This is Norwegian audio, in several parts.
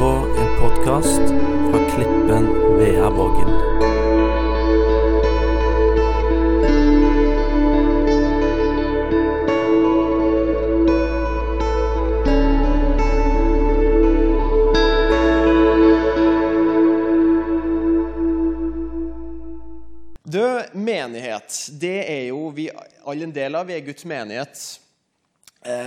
på en podkast fra Klippen Veaborgen. Du, menighet, det er jo vi alle en del av. Vi er Guds menighet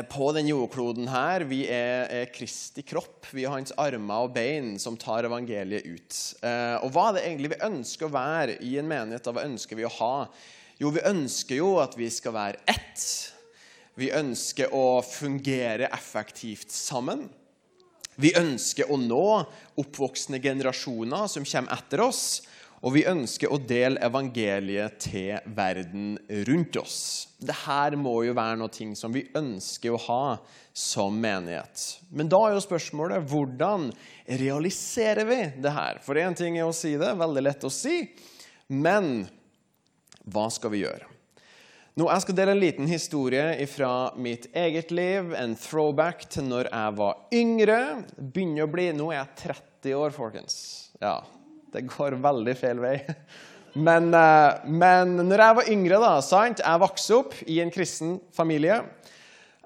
på den jordkloden her. Vi er, er Kristi kropp. Vi er hans armer og bein som tar evangeliet ut. Eh, og hva er det egentlig vi ønsker å være i en menighet, hva ønsker vi å ha? Jo, vi ønsker jo at vi skal være ett. Vi ønsker å fungere effektivt sammen. Vi ønsker å nå oppvoksende generasjoner som kommer etter oss. Og vi ønsker å dele evangeliet til verden rundt oss. Dette må jo være noe som vi ønsker å ha som menighet. Men da er jo spørsmålet hvordan realiserer vi det her? For én ting er å si det, veldig lett å si. Men hva skal vi gjøre? Nå, Jeg skal dele en liten historie fra mitt eget liv. En throwback til når jeg var yngre. Begynner å bli, Nå er jeg 30 år, folkens. Ja, det går veldig feil vei. Men, eh, men når jeg var yngre, da, sant? jeg vokste opp i en kristen familie,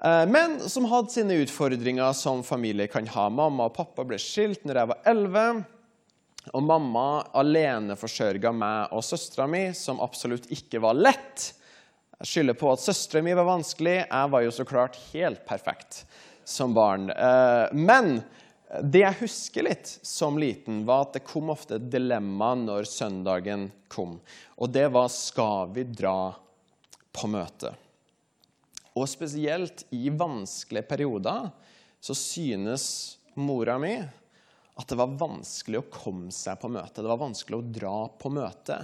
eh, men som hadde sine utfordringer som familie kan ha. Mamma og pappa ble skilt når jeg var 11, og mamma alene forsørga meg og søstera mi, som absolutt ikke var lett. Jeg skylder på at søstera mi var vanskelig. Jeg var jo så klart helt perfekt som barn. Eh, men det jeg husker litt som liten, var at det kom ofte et dilemma når søndagen kom. Og det var skal vi dra på møte? Og spesielt i vanskelige perioder så synes mora mi at det var vanskelig å komme seg på møte. Det var vanskelig å dra på møte.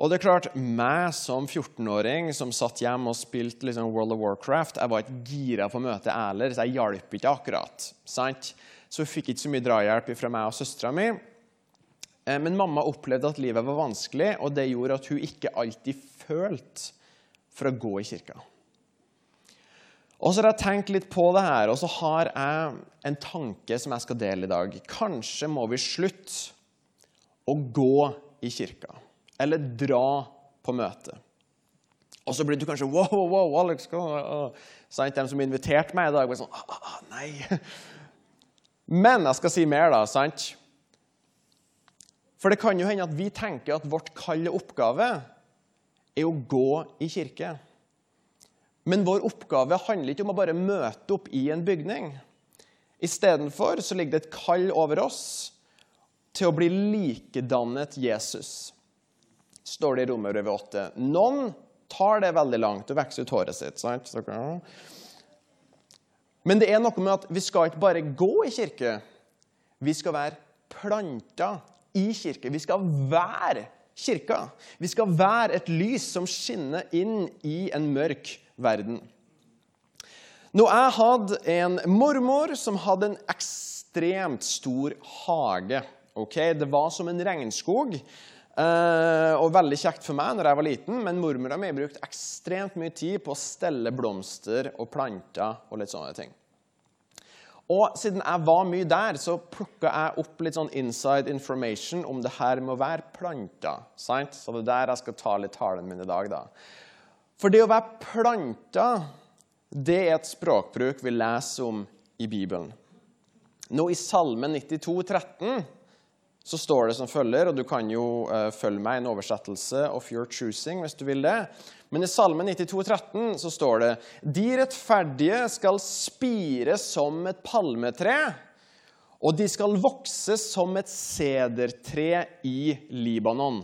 Og det er klart, meg som 14-åring som satt hjemme og spilte liksom World of Warcraft, jeg var ikke gira på møte heller, så jeg hjalp ikke akkurat. sant? Så hun fikk ikke så mye drahjelp fra meg og søstera mi. Eh, men mamma opplevde at livet var vanskelig, og det gjorde at hun ikke alltid følte for å gå i kirka. Og så har jeg tenkt litt på det her, og så har jeg en tanke som jeg skal dele i dag. Kanskje må vi slutte å gå i kirka, eller dra på møte. Og så blir du kanskje wow, wow, Alex, Sa ikke De som inviterte meg i dag, var sånn ah, ah, Nei. Men jeg skal si mer, da. sant? For det kan jo hende at vi tenker at vårt kall og oppgave er å gå i kirke. Men vår oppgave handler ikke om å bare møte opp i en bygning. Istedenfor så ligger det et kall over oss til å bli likedannet Jesus. Står det i Romerbrevet 8. Noen tar det veldig langt og vokser ut håret sitt. sant? Men det er noe med at vi skal ikke bare gå i kirke. Vi skal være planta i kirke. Vi skal være kirka. Vi skal være et lys som skinner inn i en mørk verden. Nå, Jeg hadde en mormor som hadde en ekstremt stor hage. Okay? Det var som en regnskog. Uh, og veldig kjekt for meg når jeg var liten, men mormora mi brukte ekstremt mye tid på å stelle blomster og planter og litt sånne ting. Og siden jeg var mye der, så plukka jeg opp litt sånn inside information om det her med å være planter. Sant? Så det er der jeg skal ta litt talen min i dag. da. For det å være planta, det er et språkbruk vi leser om i Bibelen. Nå I Salme 92, 13, så står det som følger, og du kan jo uh, følge meg i en oversettelse of your choosing hvis du vil det. Men i Salme 92, 13 så står det De rettferdige skal spire som et palmetre, og de skal vokse som et sedertre i Libanon.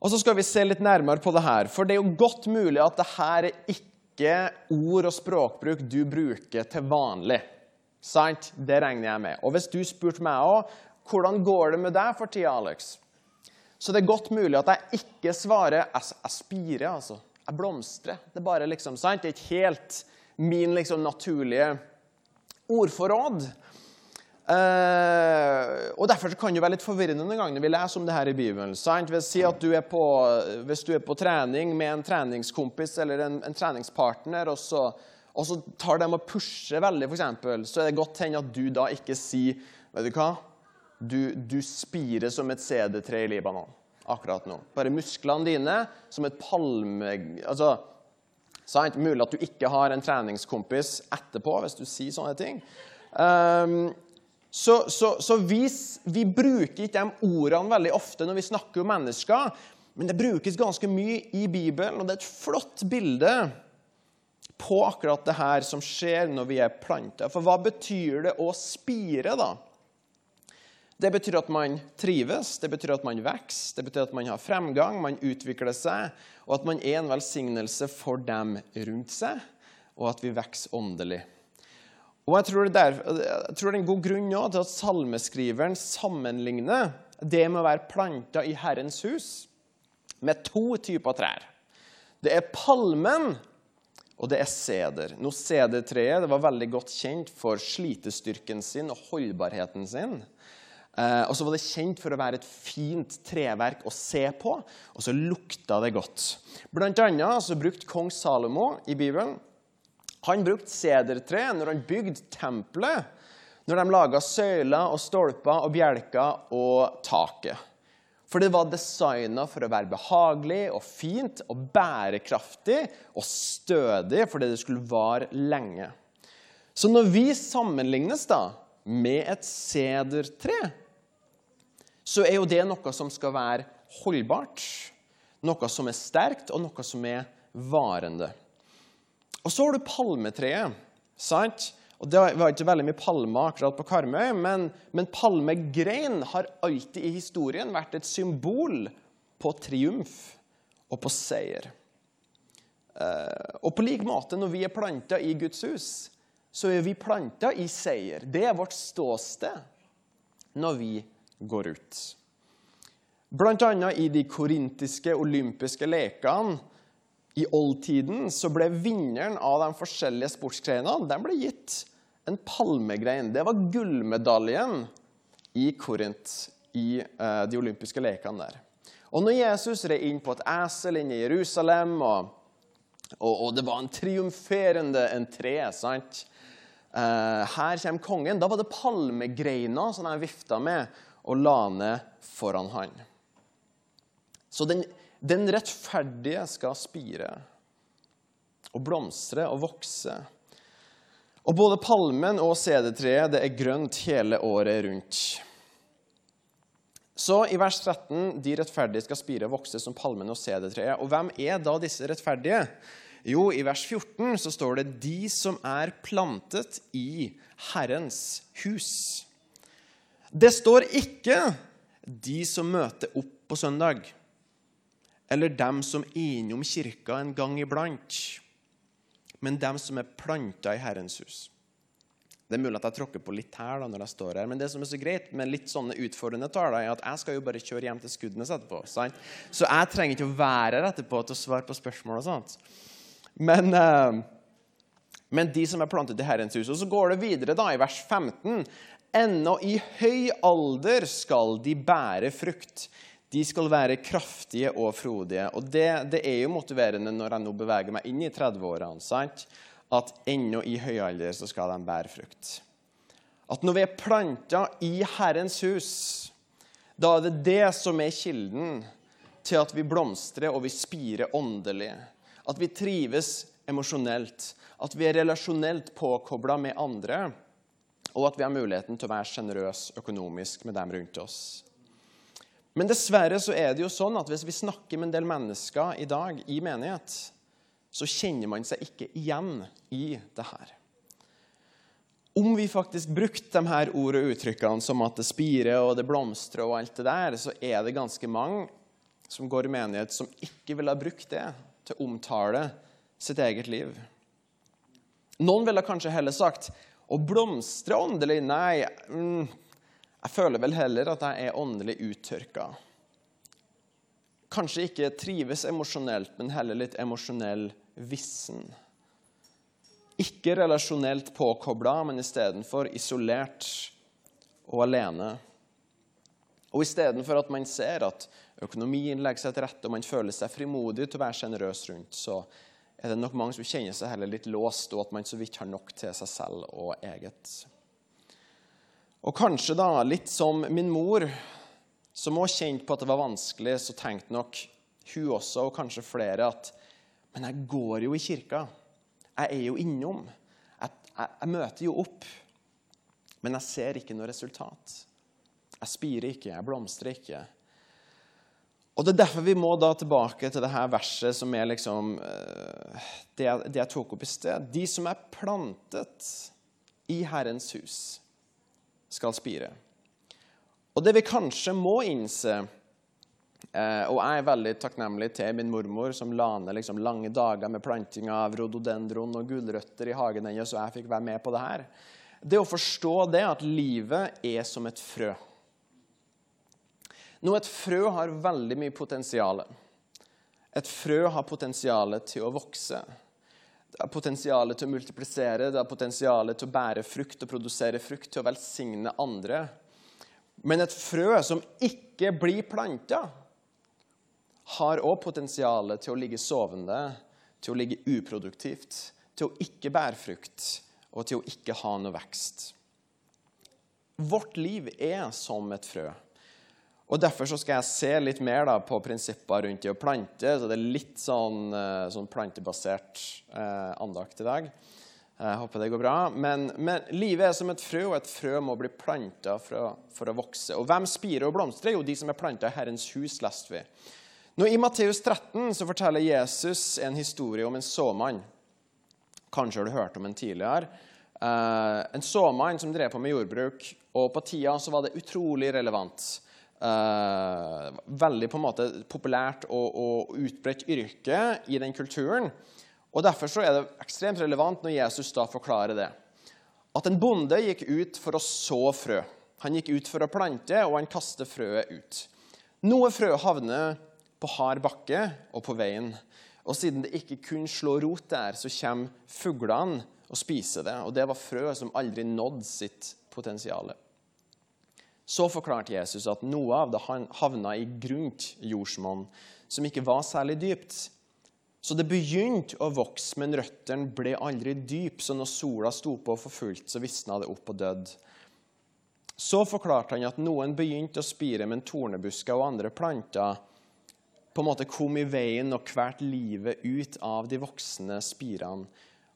Og så skal vi se litt nærmere på det her, for det er jo godt mulig at det her er ikke ord og språkbruk du bruker til vanlig. Sant? Det regner jeg med. Og hvis du spurte meg òg hvordan går det med deg for tida, Alex? Så det er godt mulig at jeg ikke svarer jeg, jeg spirer, altså. Jeg blomstrer. Det er bare liksom, sant? Det er ikke helt min liksom, naturlige ordforråd. Uh, og Derfor kan det være litt forvirrende noen ganger når vi leser om det her i Bibelen. sant? Hvis, si at du er på, hvis du er på trening med en treningskompis eller en, en treningspartner, og så, og så tar de og pusher veldig, eksempel, så er det godt hende at du da ikke sier Vet du hva? Du, du spirer som et CD3 i Libanon akkurat nå. Bare musklene dine som et palme... Altså, sant? Mulig at du ikke har en treningskompis etterpå hvis du sier sånne ting. Um, så, så, så vi, vi, bruker ikke de ordene veldig ofte når vi snakker om mennesker, men det brukes ganske mye i Bibelen, og det er et flott bilde på akkurat det her som skjer når vi er planta. For hva betyr det å spire, da? Det betyr at man trives, det betyr at man vokser, det betyr at man har fremgang, man utvikler seg, og at man er en velsignelse for dem rundt seg, og at vi vokser åndelig. Og jeg tror, det er, jeg tror det er en god grunn til at salmeskriveren sammenligner det med å være planta i Herrens hus med to typer trær. Det er palmen, og det er seder. Nå Sedertreet var veldig godt kjent for slitestyrken sin og holdbarheten sin. Eh, og så var det kjent for å være et fint treverk å se på, og så lukta det godt. Blant annet så brukte kong Salomo i Bibelen han brukte sedertre når han bygde tempelet, når de laga søyler og stolper og bjelker og taket. For det var designa for å være behagelig og fint og bærekraftig og stødig fordi det skulle vare lenge. Så når vi sammenlignes da med et sedertre, så er jo det noe som skal være holdbart, noe som er sterkt, og noe som er varende. Og så har du palmetreet. sant? Og Det var ikke veldig mye palmer akkurat på Karmøy, men, men palmegrein har alltid i historien vært et symbol på triumf og på seier. Eh, og på lik måte, når vi er planta i Guds hus, så er vi planta i seier. Det er vårt ståsted når vi går ut. Blant annet i de korintiske olympiske lekene i oldtiden så ble vinneren av de forskjellige sportsgrenene den ble gitt en palmegrein. Det var gullmedaljen i Korint i eh, de olympiske lekene der. Og når Jesus red inn på et esel inne i Jerusalem, og, og, og det var en triumferende entré sant? Eh, Her kommer kongen. Da var det palmegreina som de vifta med og la ned foran han. Så den, den rettferdige skal spire og blomstre og vokse. Og både palmen og sedertreet det er grønt hele året rundt. Så i vers 13 de rettferdige skal spire og vokse som palmen og sedertreet. Og hvem er da disse rettferdige? Jo, i vers 14 så står det 'de som er plantet i Herrens hus'. Det står ikke 'de som møter opp på søndag', eller 'dem som innom kirka en gang iblant', men 'dem som er planta i Herrens hus'. Det er mulig at jeg tråkker på litt her da når jeg står her, men det som er så greit med litt sånne utfordrende taler, er at jeg skal jo bare kjøre hjem til Skudenes etterpå. Sant? Så jeg trenger ikke å være her etterpå til å svare på spørsmål og sånt. Men, uh, men de som er plantet i Herrens hus. Og så går det videre da i vers 15. Ennå i høy alder skal de bære frukt. De skal være kraftige og frodige. Og det, det er jo motiverende når jeg nå beveger meg inn i 30-årene. At ennå i høy alder så skal de bære frukt. At når vi er planta i Herrens hus, da er det det som er kilden til at vi blomstrer og vi spirer åndelig. At vi trives emosjonelt. At vi er relasjonelt påkobla med andre og at vi har muligheten til å være sjenerøse økonomisk med dem rundt oss. Men dessverre så er det jo sånn at hvis vi snakker med en del mennesker i dag i menighet, så kjenner man seg ikke igjen i det her. Om vi faktisk brukte de her ord og uttrykkene som at det spirer og det blomstrer, og alt det der, så er det ganske mange som går i menighet, som ikke ville ha brukt det til å omtale sitt eget liv. Noen ville kanskje heller sagt å blomstre åndelig? Nei, mm, jeg føler vel heller at jeg er åndelig uttørka. Kanskje ikke trives emosjonelt, men heller litt emosjonell vissen. Ikke relasjonelt påkobla, men istedenfor isolert og alene. Og istedenfor at man ser at økonomien legger seg til rette, og man føler seg frimodig til å være sjenerøs rundt, så er det nok mange som kjenner seg heller litt låst, og at man så vidt har nok til seg selv og eget. Og kanskje da, litt som min mor, som også kjente på at det var vanskelig, så tenkte nok hun også, og kanskje flere, at men jeg går jo i kirka. Jeg er jo innom. Jeg, jeg, jeg møter jo opp. Men jeg ser ikke noe resultat. Jeg spirer ikke, jeg blomstrer ikke. Og Det er derfor vi må da tilbake til det her verset som er liksom eh, det jeg, det jeg tok opp i sted. De som er plantet i Herrens hus, skal spire. Og det vi kanskje må innse eh, Og jeg er veldig takknemlig til min mormor, som la ned liksom lange dager med planting av rododendron og gulrøtter i hagen hennes, så jeg fikk være med på det her. Det å forstå det at livet er som et frø. Nå, et frø har veldig mye potensial. Et frø har potensial til å vokse. Det har potensialet til å multiplisere, det har potensialet til å bære frukt og produsere frukt, til å velsigne andre. Men et frø som ikke blir planta, har òg potensial til å ligge sovende, til å ligge uproduktivt, til å ikke bære frukt og til å ikke ha noe vekst. Vårt liv er som et frø. Og Derfor så skal jeg se litt mer da, på prinsipper rundt det å plante. så Det er litt sånn, eh, sånn plantebasert eh, andakt i dag. Jeg håper det går bra. Men, men, livet er som et frø, og et frø må bli planta for, for, å vokse. Og hvem spirer og blomstrer? Jo, de som er planta i Herrens hus, leste vi. Nå, I Matteus 13 så forteller Jesus en historie om en såmann. Kanskje har du hørt om en tidligere. Eh, en såmann som drev på med jordbruk. Og på tida så var det utrolig relevant. Uh, veldig på en måte populært og, og, utbredt yrke i den kulturen. Og Derfor så er det ekstremt relevant når Jesus da forklarer det. At en bonde gikk ut for å så frø. Han gikk ut for å plante, og han kaster frøet ut. Noe frø havner på hard bakke og på veien. Og siden det ikke kun slår rot der, så kommer fuglene og spiser det. Og det var frø som aldri nådde sitt potensial. Så forklarte Jesus at noe av det havna i grunt jordsmonn, som ikke var særlig dypt. Så det begynte å vokse, men røttene ble aldri dype, så når sola sto på for fullt, så visna det opp og døde. Så forklarte han at noen begynte å spire, men tornebusker og andre planter på en måte kom i veien og kvalte livet ut av de voksne spirene.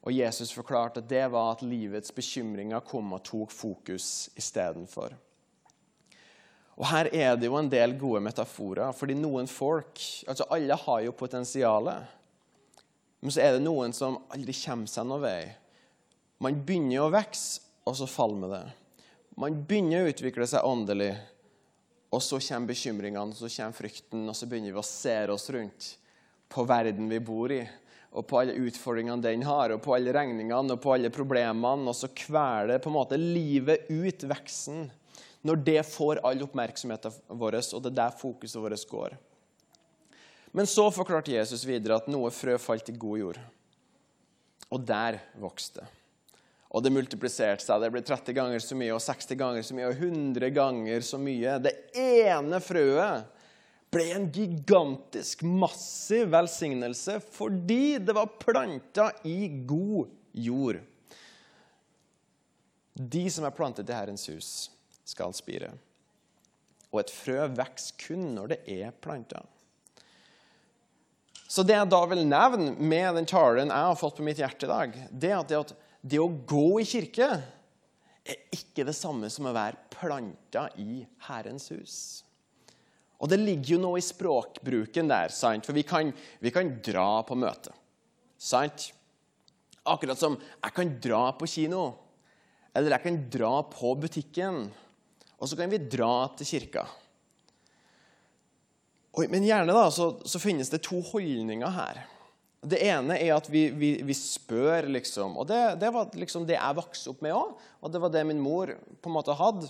Og Jesus forklarte at det var at livets bekymringer kom og tok fokus istedenfor. Og her er det jo en del gode metaforer, fordi noen folk altså Alle har jo potensialet. Men så er det noen som aldri kommer seg noen vei. Man begynner å vokse, og så faller det. Man begynner å utvikle seg åndelig, og så kommer bekymringene, så kommer frykten, og så begynner vi å se oss rundt på verden vi bor i, og på alle utfordringene den har, og på alle regningene og på alle problemene, og så kveler på en måte livet ut veksten når det får all oppmerksomheten vår, og det er der fokuset vårt går. Men så forklarte Jesus videre at noe frø falt i god jord. Og der vokste. Og det multipliserte seg. Det ble 30 ganger så mye, og 60 ganger så mye, og 100 ganger så mye. Det ene frøet ble en gigantisk, massiv velsignelse fordi det var planta i god jord. De som er plantet i Herrens hus, skal spire. Og et frø vokser kun når det er planta. Så det jeg da vil nevne med den talen jeg har fått på mitt hjerte i dag, det er at det, at det å gå i kirke er ikke det samme som å være planta i Herrens hus. Og det ligger jo noe i språkbruken der, sant? for vi kan, vi kan dra på møte. Sant? Akkurat som jeg kan dra på kino, eller jeg kan dra på butikken. Og så kan vi dra til kirka. Men gjerne da, så, så, finnes det to holdninger her. Det ene er at vi, vi, vi spør, liksom. Og det, det, var liksom det jeg vokste opp med òg. Og det var det min mor på en måte hadde.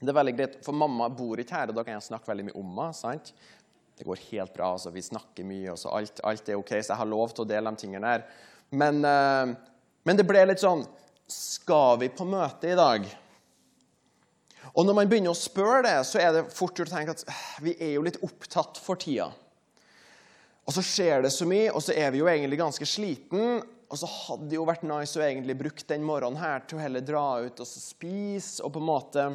Det er veldig greit, For mamma bor ikke her, og da kan jeg snakke veldig mye om henne. sant? Det går helt bra. altså Vi snakker mye, og så alt, alt, er OK. Så jeg har lov til å dele de tingene her. Men, uh, men det ble litt sånn Skal vi på møte i dag? Og når man begynner å spørre det, så er det fort gjort å tenke at vi er jo litt opptatt for tida. Og så skjer det så mye, og så er vi jo egentlig ganske sliten. Og så hadde det jo vært nice å egentlig bruke den morgenen her til å heller dra ut og spise. og på en måte...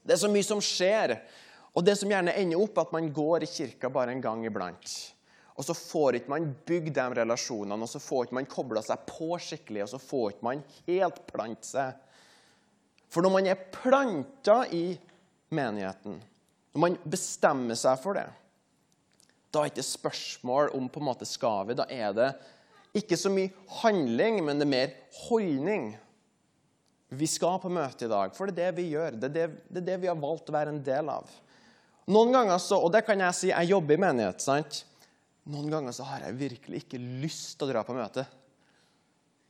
Det er så mye som skjer. Og det som gjerne ender opp, at man går i kirka bare en gang iblant. Og så får ikke man bygd de relasjonene, og så får ikke man kobla seg på skikkelig, og så får ikke man helt plant seg. For når man er planta i menigheten, når man bestemmer seg for det, da er det ikke spørsmål om på en måte skal vi. Da er det ikke så mye handling, men det er mer holdning. Vi skal på møte i dag, for det er det vi gjør. Det er det, det, er det vi har valgt å være en del av. Noen ganger så, Og det kan jeg si, jeg jobber i menighet. sant? Noen ganger så har jeg virkelig ikke lyst til å dra på møte.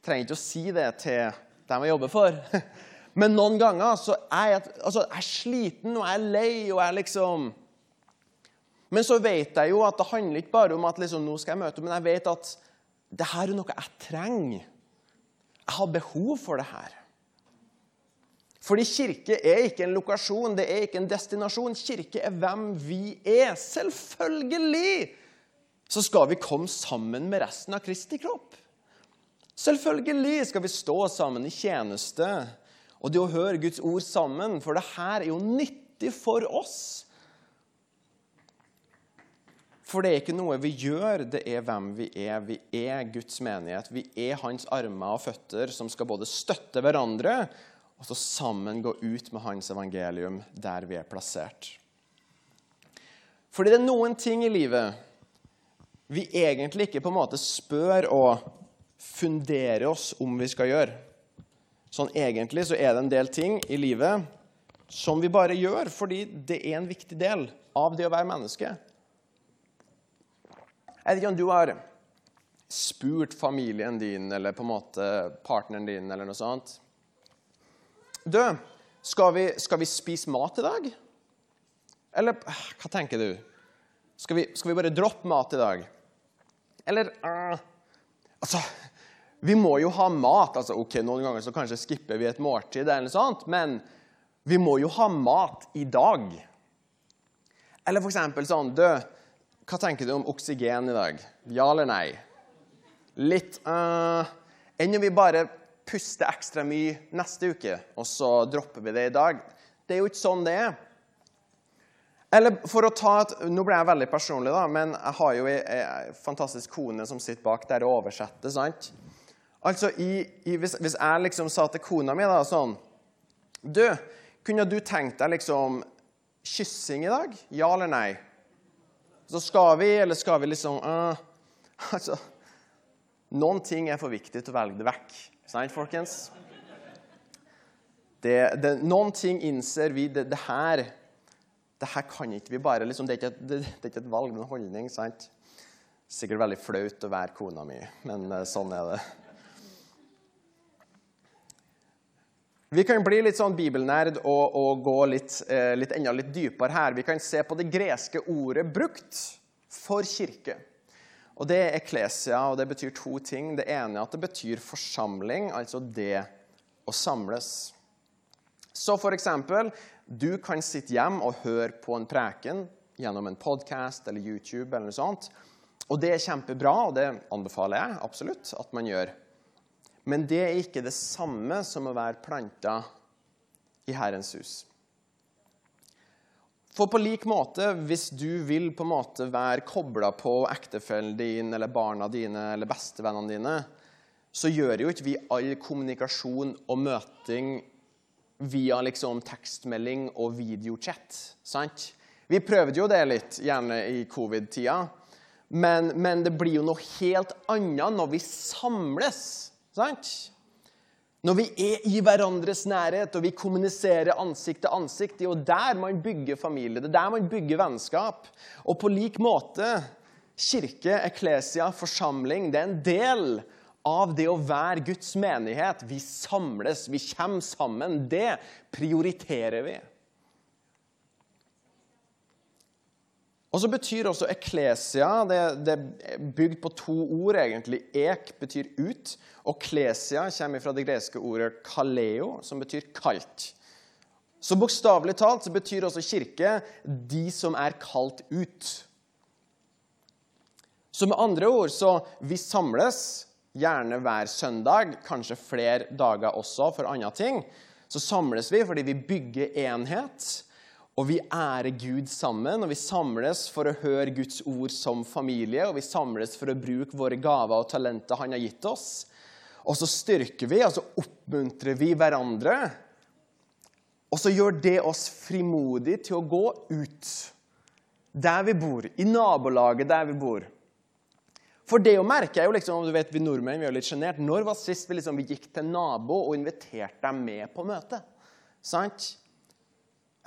Trenger ikke å si det til dem jeg jobber for. Men noen ganger så er jeg, altså, jeg er sliten og jeg er lei og jeg liksom Men så vet jeg jo at det handler ikke bare om at liksom, nå skal jeg møte, men jeg vet at det her er noe jeg trenger. Jeg har behov for det her. Fordi kirke er ikke en lokasjon, det er ikke en destinasjon. Kirke er hvem vi er. Selvfølgelig så skal vi komme sammen med resten av Kristi kropp. Selvfølgelig skal vi stå sammen i tjeneste og det å høre Guds ord sammen, for det her er jo nyttig for oss. For det er ikke noe vi gjør, det er hvem vi er. Vi er Guds menighet. Vi er hans armer og føtter som skal både støtte hverandre og så sammen gå ut med hans evangelium der vi er plassert. Fordi det er noen ting i livet vi egentlig ikke på en måte spør og funderer oss om vi skal gjøre. Sånn egentlig så er det en del ting i livet som vi bare gjør fordi det er en viktig del av det å være menneske. Jeg vet ikke om du har spurt familien din eller på en måte partneren din eller noe sånt. Du, skal vi, skal vi spise mat i dag? Eller hva tenker du? Skal vi, skal vi bare droppe mat i dag? Eller uh, Altså, vi må jo ha mat. altså ok, Noen ganger så kanskje skipper vi et måltid, eller noe sånt, men vi må jo ha mat i dag. Eller eksempel sånn Du, hva tenker du om oksygen i dag? Ja eller nei? Litt uh, Enn om vi bare puster ekstra mye neste uke, og så dropper vi det i dag? Det er jo ikke sånn det er. Eller for å ta et, Nå ble jeg veldig personlig, da, men jeg har jo ei fantastisk kone som sitter bak der og oversetter. sant? Altså, i, i, hvis, hvis, jeg liksom sa til kona mi da, sånn Du, kunne du tenkt deg liksom kyssing i dag? Ja eller nei? Så skal vi, eller skal vi liksom uh, Altså Noen ting er for viktig til å velge det vekk. Sant, folkens? Det, det, noen ting innser vi det, det, her det her kan ikke vi bare liksom, det, er ikke et, det, er ikke et valg, men en holdning. sant? Sikkert veldig flaut å være kona mi, men uh, sånn er det. Vi kan bli litt sånn bibelnerd og, og gå litt, eh, litt, enda litt dypere her. Vi kan se på det greske ordet brukt for kirke. Og Det er eklesia, og det betyr to ting. Det ene er at det betyr forsamling, altså det å samles. Så for eksempel, du kan sitte hjem og høre på en preken gjennom en podkast eller YouTube. eller noe sånt. Og det er kjempebra, og det anbefaler jeg absolutt at man gjør. Men det er ikke det samme som å være planta i Herrens hus. For på lik måte, hvis du vil på en måte være kobla på ektefellen din eller barna dine eller bestevennene dine, så gjør jo ikke vi all kommunikasjon og møting via liksom tekstmelding og videochat. sant? Vi prøvde jo det litt, gjerne i covid-tida, men, men det blir jo noe helt annet når vi samles Sant? Når vi er i hverandres nærhet og vi kommuniserer ansikt til ansikt, det er jo der man bygger familie, det er der man bygger vennskap. Og på lik måte kirke, eklesia, forsamling, det er en del av det å være Guds menighet. Vi samles, vi kommer sammen. Det prioriterer vi. Og så betyr også eklesia det, det, er bygd på to ord, egentlig. Ek betyr ut, og klesia kommer fra det greske ordet kaleo, som betyr kalt. Så bokstavelig talt så betyr også kirke de som er kalt ut. Så med andre ord, så vi samles gjerne hver søndag, kanskje flere dager også for andre ting. Så samles vi fordi vi bygger enhet, og vi ærer Gud sammen. Og vi samles for å høre Guds ord som familie, og vi samles for å bruke våre gaver og talenter han har gitt oss. Og så styrker vi, og så oppmuntrer vi hverandre. Og så gjør det oss frimodige til å gå ut der vi bor, i nabolaget der vi bor. For det å merke er jo liksom, du vet, Vi nordmenn vi er litt sjenert. Når var sist vi, liksom, vi gikk til nabo og inviterte dem med på møte? Sant?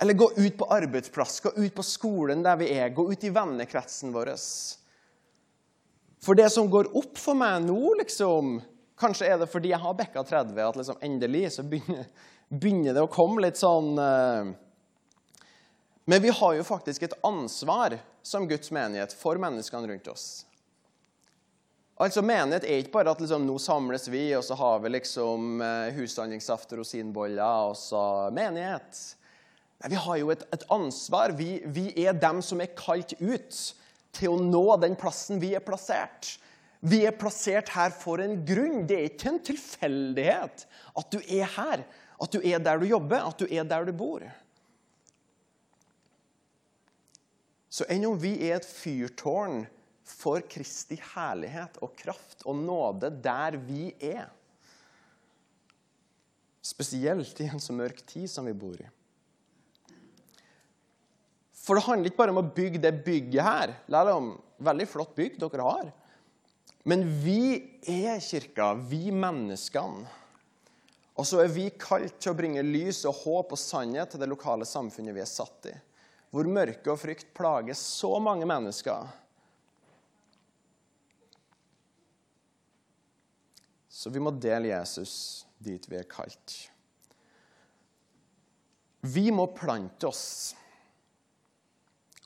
Eller gå ut på arbeidsplass, gå ut på skolen der vi er, gå ut i vennekretsen vår. For det som går opp for meg nå, liksom Kanskje er det fordi jeg har bikka 30 at liksom endelig så begynner, begynner, det å komme litt sånn uh... Men vi har jo faktisk et ansvar som Guds menighet for menneskene rundt oss. Altså, Menighet er ikke bare at liksom, nå samles vi, og så har vi liksom uh, og rosinboller, og så menighet. Vi har jo et, et ansvar. Vi, vi er dem som er kalt ut til å nå den plassen vi er plassert. Vi er plassert her for en grunn. Det er ikke en tilfeldighet at du er her, at du er der du jobber, at du er der du bor. Så enn om vi er et fyrtårn for Kristi herlighet og kraft og nåde der vi er Spesielt i en så mørk tid som vi bor i. For det handler ikke bare om å bygge det bygget her. Lære om veldig flott bygg dere har. Men vi er kirka, vi menneskene. Og så er vi kalt til å bringe lys og håp og sannhet til det lokale samfunnet vi er satt i. Hvor mørke og frykt plager så mange mennesker. Så vi må dele Jesus dit vi er kalt. Vi må plante oss,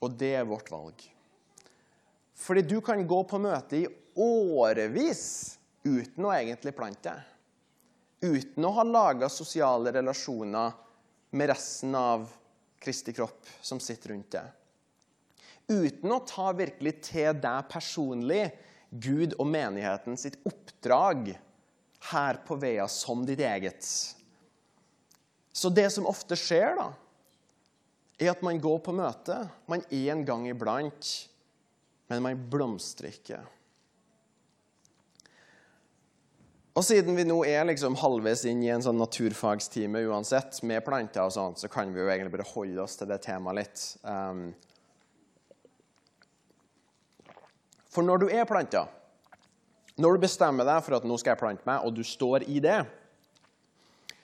og det er vårt valg. Fordi du kan gå på møte i årevis uten å egentlig plante deg. Uten å ha laga sosiale relasjoner med resten av Kristi kropp som sitter rundt deg. Uten å ta virkelig til deg personlig Gud og menigheten sitt oppdrag her på veia som ditt eget. Så det som ofte skjer, da, er at man går på møte. Man er en gang iblant, men man blomstrer ikke. Og siden vi nå er liksom halvveis inn i en sånn naturfagstime uansett, med planter og sånt, så kan vi jo egentlig bare holde oss til det temaet litt. Um, for når du er planta, når du bestemmer deg for at nå skal jeg plante meg, og du står i det,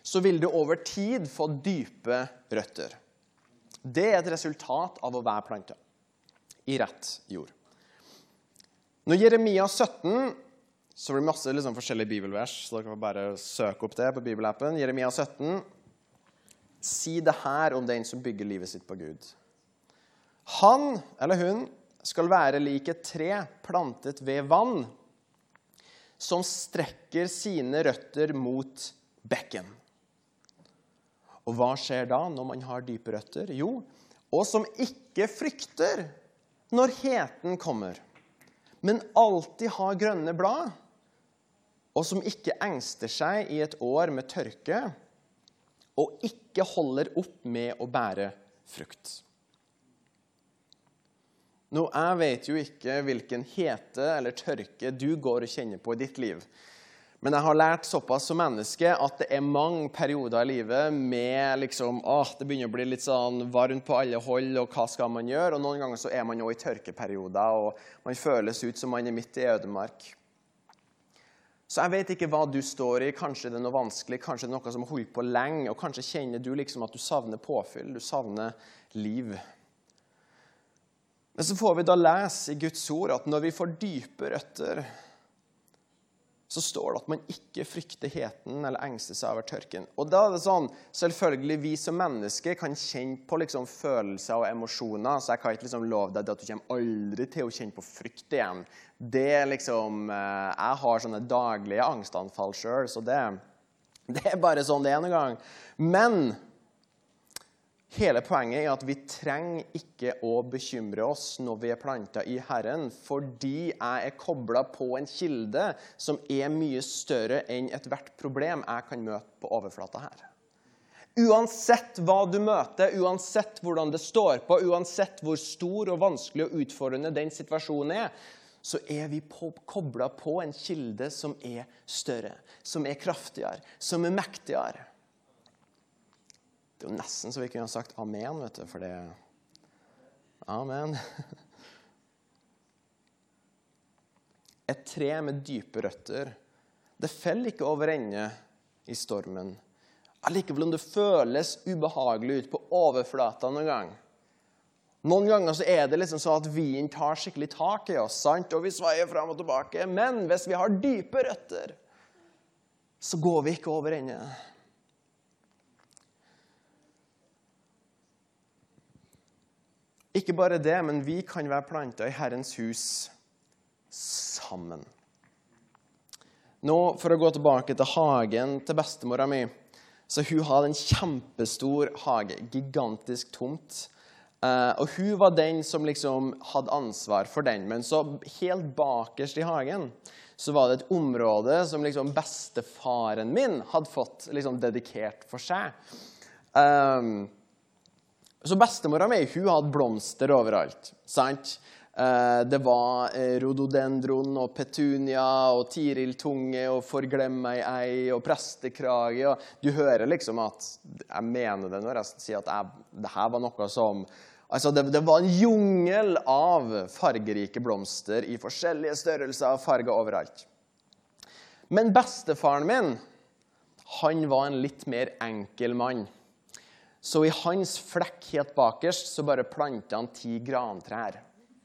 så vil du over tid få dype røtter. Det er et resultat av å være planta i rett jord. Når Jeremia 17 så blir det masse liksom, forskjellige bibelvers, så dere kan bare søke opp det på bibelappen. Jeremia 17. Si det her om den som bygger livet sitt på Gud. Han eller hun skal være lik et tre plantet ved vann, som strekker sine røtter mot bekken. Og hva skjer da når man har dype røtter? Jo, og som ikke frykter når heten kommer, men alltid har grønne blad og som ikke engster seg i et år med tørke, og ikke holder opp med å bære frukt. Nå, Jeg vet jo ikke hvilken hete eller tørke du går og kjenner på i ditt liv. Men jeg har lært såpass som menneske at det er mange perioder i livet med liksom, åh, det begynner å bli litt sånn varmt på alle hold, og hva skal man gjøre? Og Noen ganger så er man jo i tørkeperioder, og man føles ut som man er midt i ødemark. Så jeg vet ikke hva du står i. Kanskje det er noe vanskelig, kanskje det er noe som har holdt på lenge, og kanskje kjenner du liksom at du savner påfyll, du savner liv. Men så får vi da lese i Guds ord at når vi får dype røtter, så står det at man ikke frykter heten eller engster seg over tørken. Og da er det sånn, Selvfølgelig, vi som mennesker kan kjenne på liksom følelser og emosjoner, så jeg kan ikke liksom love deg at du kommer aldri til å kjenne på frykt igjen. Det er liksom, eh, Jeg har sånne daglige angstanfall sjøl, så det, det, er bare sånn det er noen gang. Men Hele poenget er at vi trenger ikke å bekymre oss når vi er planta i Herren, fordi jeg er kobla på en kilde som er mye større enn ethvert problem jeg kan møte på overflata her. Uansett hva du møter, uansett hvordan det står på, uansett hvor stor og vanskelig og utfordrende den situasjonen er, så er vi kobla på en kilde som er større, som er kraftigere, som er mektigere. Det er jo nesten så vi kunne ha sagt amen, vet du, for det Amen. Et tre med dype røtter, det faller ikke over ende i stormen. Allikevel om det føles ubehagelig ut på overflata noen gang. Noen ganger så er det liksom sånn at vinen tar skikkelig tak i oss, sant? og vi svaier fram og tilbake. Men hvis vi har dype røtter, så går vi ikke over ende. Ikke bare det, men vi kan være planta i Herrens hus sammen. Nå, For å gå tilbake til hagen til bestemora mi. så Hun hadde en kjempestor hage. Gigantisk tomt. Eh, og hun var den som liksom hadde ansvar for den. Men så helt bakerst i hagen så var det et område som liksom bestefaren min hadde fått liksom dedikert for seg. Um, så bestemora mi hun hadde blomster overalt. sant? Eh, det var eh, rododendron og petunia og tiriltunge og forglem ei ei og prestekrage. Og du hører liksom at Jeg mener det når jeg sier at jeg, det her var noe som Altså, det, det, var en jungel av fargerike blomster i forskjellige størrelser og farger overalt. Men bestefaren min han var en litt mer enkel mann. Så i hans flekk helt bakerst så bare planta han ti grantrær.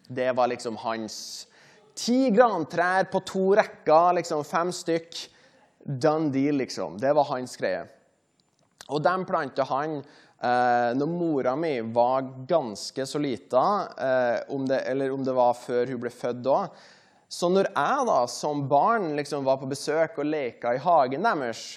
Det var liksom hans Ti grantrær på to rekker, liksom fem stykk. Done deal, liksom. Det var hans greie. Og dem planta han eh, når mora mi var ganske så lita, eh, om det, eller om det var før hun ble født da. Så når jeg da som barn liksom var på besøk og leka i hagen deres,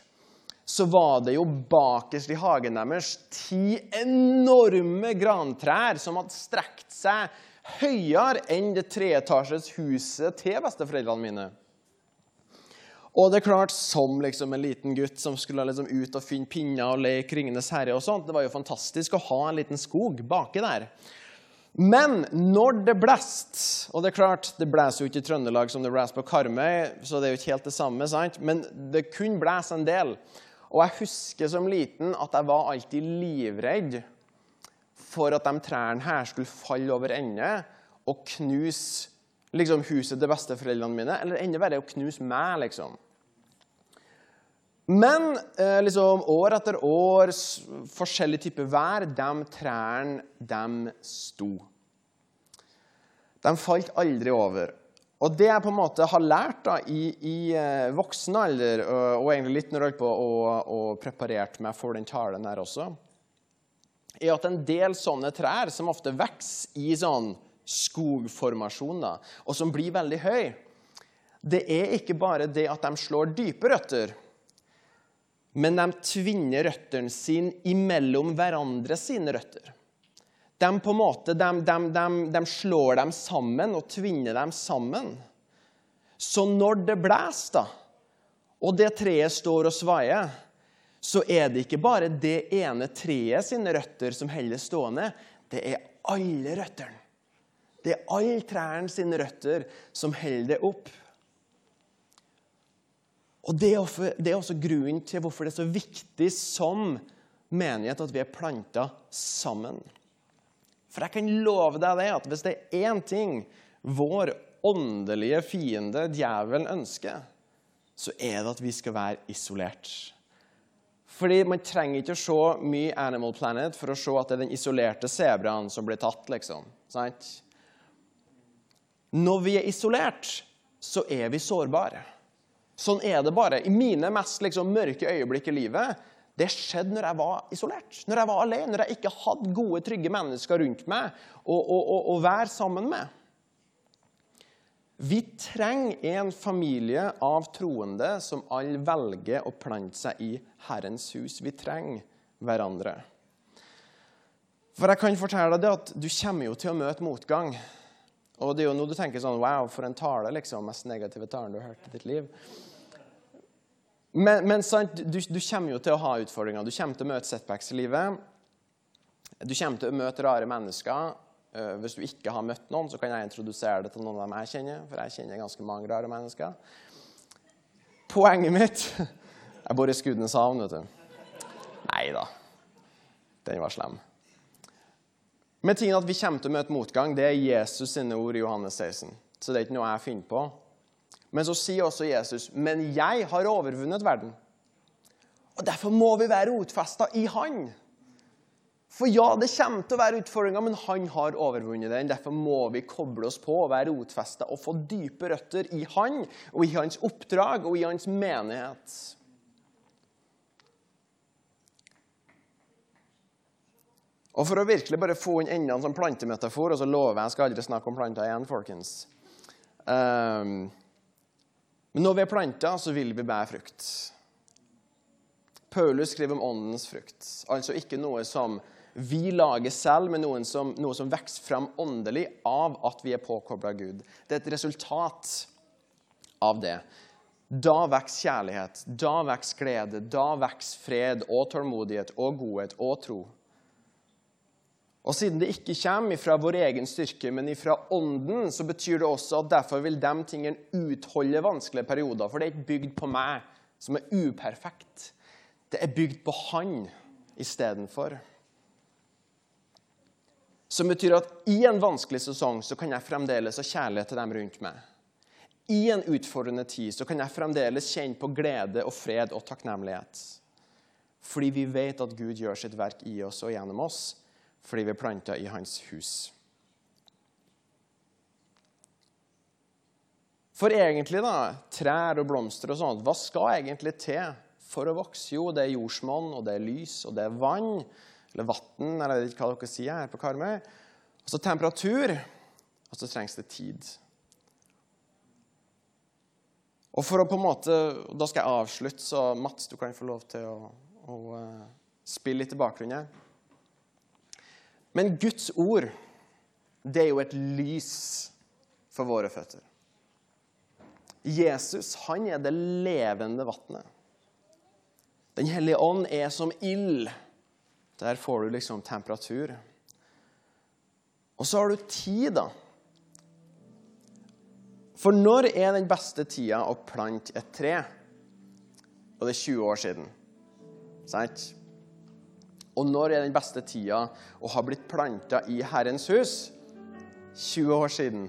så var det jo bakerst i hagen deres ti enorme grantrær som hadde strekt seg høyere enn det treetasjes huset til besteforeldrene mine. Og det er klart, Som liksom en liten gutt som skulle liksom ut og finne pinner og leke Ringenes herre, og sånt, det var jo fantastisk å ha en liten skog baki der. Men når det blåste Og det er klart, det blåser jo ikke i Trøndelag som det blåser på Karmøy, så det er jo ikke helt det samme, sant? men det kunne blæse en del. Og jeg husker som liten at jeg var alltid livredd for at de trærne her skulle falle over ende og knuse liksom, huset til besteforeldrene mine. Eller enda verre, å knuse meg, liksom. Men eh, liksom, år etter år, forskjellig type vær, de trærne, de sto. De falt aldri over. Og det jeg på en måte har lært da, i, i uh, voksen alder, og, egentlig litt når jeg holdt på og, og preparerte meg for den talen her også, er at en del sånne trær som ofte vokser i sånn skogformasjoner, og som blir veldig høy, det er ikke bare det at de slår dype røtter, men de tvinner røttene sine imellom hverandre sine røtter de, på en måte, de, de, de, slår dem sammen og tvinner dem sammen. Så når det blåser, og det treet står og svaier, så er det ikke bare det ene treet sine røtter som holder stående. Det er alle røttene. Det er alle trærne sine røtter som holder det opp. Og Det er, også, det er også grunnen til hvorfor det er så viktig som menighet at vi er planta sammen. For jeg kan love deg det at hvis det er én ting vår åndelige fiende, djevelen, ønsker, så er det at vi skal være isolert. Fordi Man trenger ikke å se mye Animal Planet for å se at det er den isolerte sebraen som blir tatt. liksom. Sant? Når vi er isolert, så er vi sårbare. Sånn er det bare. I mine mest liksom, mørke øyeblikk i livet det skjedde når jeg var isolert, når jeg var alene, når jeg ikke hadde gode, trygge mennesker rundt meg å være sammen med. Vi trenger en familie av troende som alle velger å plante seg i Herrens hus. Vi trenger hverandre. For jeg kan fortelle deg at du kommer jo til å møte motgang. Og det er jo nå du tenker sånn Wow, for en tale, liksom. Mest negative talen du har hørt i ditt liv. Men, men du, du, kommer jo til å ha utfordringer. Du kommer til å møte setbacks i livet. Du kommer til å møte rare mennesker. Uh, hvis du ikke har møtt noen, så kan jeg introdusere det til noen av dem jeg kjenner. For jeg kjenner ganske mange rare mennesker. Poenget mitt Jeg bor i Skudeneshavn, vet du. Nei da. Den var slem. Men tingen at vi kommer til å møte motgang, det er Jesus sine ord i Johannes 16. Så det er ikke noe jeg finner på. Men så sier også Jesus, 'Men jeg har overvunnet verden'. Og Derfor må vi være rotfesta i Han. For ja, det kommer til å være utfordringer, men han har overvunnet den. Derfor må vi koble oss på og være rotfesta og få dype røtter i han og i hans oppdrag og i hans menighet. Og For å virkelig bare få inn enda en sånn plantemetafor, og så lover jeg jeg skal aldri snakke om planter igjen, folkens um, Men når vi er planta, så vil vi bære frukt. Paulus skriver om åndens frukt. Altså ikke noe som vi lager selv, men noe som, noe som vokser fram åndelig av at vi er påkobla Gud. Det er et resultat av det. Da vokser kjærlighet, da vokser glede, da vokser fred og tålmodighet og godhet og tro. Og siden det ikke kommer fra vår egen styrke, men fra Ånden, så betyr det også at derfor vil de tingene utholde vanskelige perioder. For det er ikke bygd på meg, som er uperfekt. Det er bygd på Han istedenfor. Som betyr at i en vanskelig sesong så kan jeg fremdeles ha kjærlighet til dem rundt meg. I en utfordrende tid så kan jeg fremdeles kjenne på glede og fred og takknemlighet. Fordi vi vet at Gud gjør sitt verk i oss og gjennom oss fordi vi er planta i hans hus. For egentlig, da, trær og blomster og sånt, hva skal egentlig til for å vokse? Jo, det er jordsmonn, og det er lys, og det er vann, eller vann, eller jeg vet ikke hva dere sier her på Karmøy. Og så temperatur, og så trengs det tid. Og for å på en måte, Da skal jeg avslutte, så Mats, du kan få lov til å, å uh, spille litt i bakgrunnen. Men Guds ord, det er jo et lys for våre føtter. Jesus, han er det levende vannet. Den hellige ånd er som ild. Der får du liksom temperatur. Og så har du tid, da. For når er den beste tida å plante et tre? Og det er 20 år siden. Sant? Og når er den beste tida å ha blitt planta i Herrens hus? 20 år siden.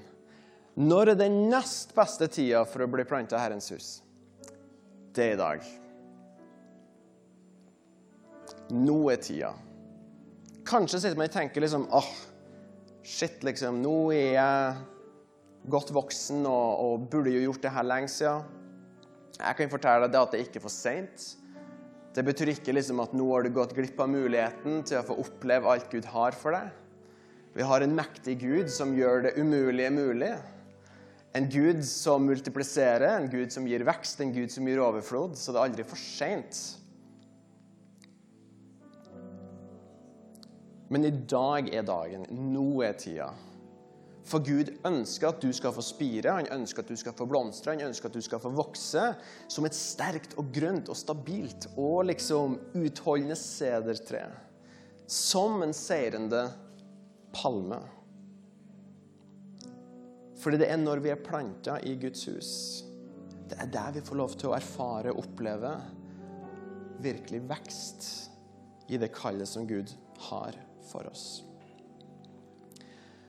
Når er den nest beste tida for å bli planta i Herrens hus? Det er i dag. Nå er tida. Kanskje sitter man og tenker liksom åh, shit, liksom, nå er jeg godt voksen og, og burde jo gjort det her lenge siden. Jeg kan fortelle deg at det ikke er for seint. Det betyr ikke liksom at nå har du gått glipp av muligheten til å få oppleve alt Gud har for deg. Vi har en mektig Gud som gjør det umulige mulig. En Gud som multipliserer, en Gud som gir vekst, en Gud som gir overflod. Så det er aldri for seint. Men i dag er dagen. Nå er tida. For Gud ønsker at du skal få spire, han ønsker at du skal få blomstre, han ønsker at du skal få vokse som et sterkt og grønt og stabilt og liksom utholdende sedertre. Som en seirende palme. Fordi det er når vi er planta i Guds hus, det er der vi får lov til å erfare og oppleve virkelig vekst i det kallet som Gud har for oss.